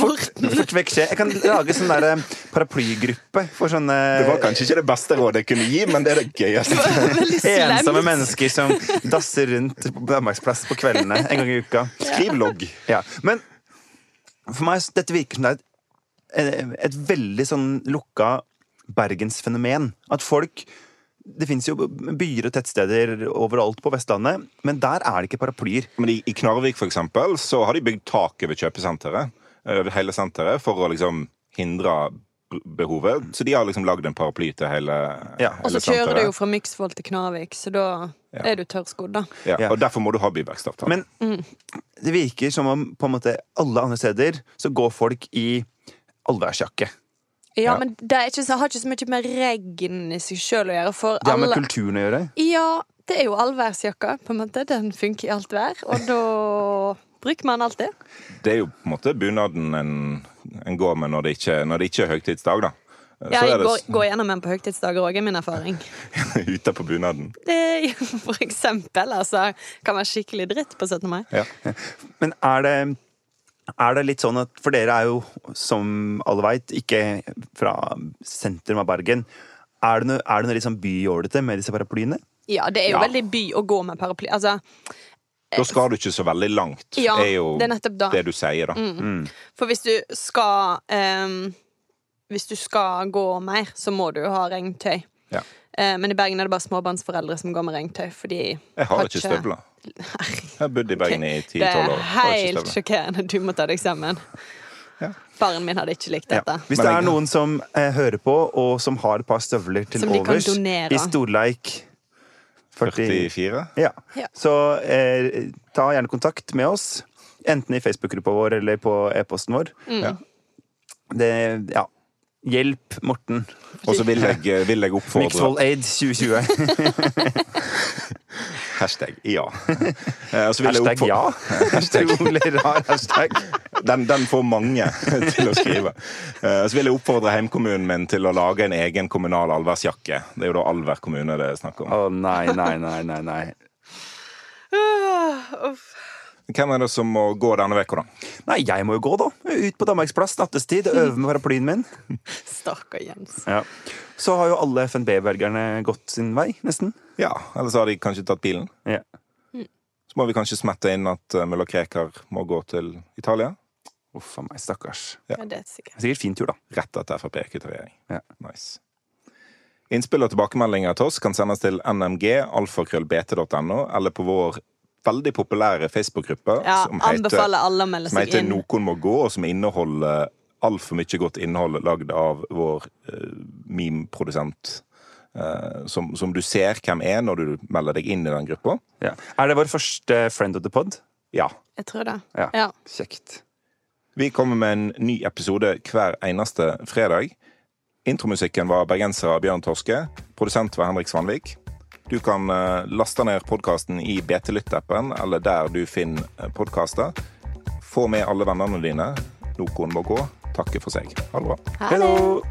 Morten. Fort vekk skje. Jeg kan lage sånn der eh, paraplygruppe for sånne Det var kanskje ikke det beste rådet jeg kunne gi, men det er det gøyeste. Veldig ensomme mennesker som dasser rundt på Danmarksplass på kveldene en gang i uka. Skriv logg. Ja. Men for meg, dette virker som det er et, et veldig sånn lukka bergensfenomen. At folk Det fins jo byer og tettsteder overalt på Vestlandet, men der er det ikke paraplyer. Men i, i Knarvik for eksempel, så har de bygd tak over kjøpesenteret. Over hele senteret, for å liksom hindre behovet. Så de har liksom lagd en paraply til hele, Ja. Og så kjører du jo fra Myksvoll til Knarvik, så da Ja. er du tørrskodd, da. Ja, Ja. og derfor må du ha byvekstavtale. Men det virker som om på en måte alle andre steder så går folk i allværsjakke. Ja, Ja. men det er ikke, så, har ikke så mye med regn i seg sjøl å gjøre, for Det har med alle kulturen å gjøre. Ja, det er jo allværsjakka, på en måte. Den funker i alt vær, og da bruker man alltid. Det er jo på en måte bunaden en, en går med når det ikke, når det ikke er høytidsdag, da. Ja, jeg det går, går gjennom en på høytidsdager òg, er min erfaring. ute på bunaden. Det, for eksempel, altså. Kan være skikkelig dritt på 17. mai. Ja. Men er det, er det litt sånn at For dere er jo, som alle veit, ikke fra sentrum av Bergen. Er det noe, er det noe litt sånn byjålete med disse paraplyene? Ja, det er jo Ja. veldig by å gå med paraply. Altså, Da skal du ikke så veldig langt, Ja, er jo det er nettopp da. det du sier, da. for hvis du skal um, Hvis du skal gå mer, så må du jo ha regntøy. Ja. Uh, men i Bergen er det bare småbarnsforeldre som går med regntøy, fordi Jeg har ikke støvler. Jeg har bodd i Bergen i 10-12 år. Det er helt sjokkerende. Du må ta deg sammen. Ja. Faren min hadde ikke likt dette. Hvis det er noen som eh, hører på, og som har et par støvler til overs i storleik 40 44? Ja. Ja. Så eh, ta gjerne kontakt med oss. Enten i Facebook-gruppa vår eller på e-posten vår. Ja. Det, ja. Hjelp Morten. Og så vil jeg, vil jeg oppfordre Mixvoll Aid 2020. Hashtag ja. Eh, og så vil jeg Hashtag ja. oppfordre- Utrolig rar hashtag. Den, den får mange til å skrive. Og Så vil jeg oppfordre heimkommunen min til å lage en egen kommunal allværsjakke. Det er jo da Alver kommune det er snakk om. Å nei, nei, nei, nei. nei. Ah, uff. Hvem er det som må gå denne uka, da? Nei, jeg må jo gå, da. Ut på Danmarksplass nattestid øve med paraplyen min. Stakkar Jens. Ja. Så har jo alle FNB-velgerne gått sin vei, nesten. Ja, Eller så har de kanskje tatt bilen. Ja. Så må vi kanskje smette inn at uh, Mulla Krekar må gå til Italia. Uff a meg, stakkars. Ja. Ja, det er sikkert. Sikkert fin tur, da. Rett etter Frp kutter regjering. Ja. Nice. Innspill og tilbakemeldinger til oss kan sendes til nmg, alfakrøllbt.no, eller på vår veldig populære Facebook-gruppe Ja, som heter, anbefaler alle å melde som seg heter inn. Noen må gå, og som inneholder altfor mye godt innhold lagd av vår uh, meme-produsent. Uh, som, som du ser hvem er når du melder deg inn i den gruppa. Ja. Er det vår første Friend of the Pod? Ja. Jeg tror det. Ja. Ja. Kjekt. Vi kommer med en ny episode hver eneste fredag. Intromusikken var bergenser av Bjørn Torske. Produsent var Henrik Svanvik. Du kan eh, laste ned podkasten i BT Lytt-appen eller der du finner podkaster. Få med alle vennene dine. Noen må gå. Takke for seg. Ha det bra. Ha det. Hello!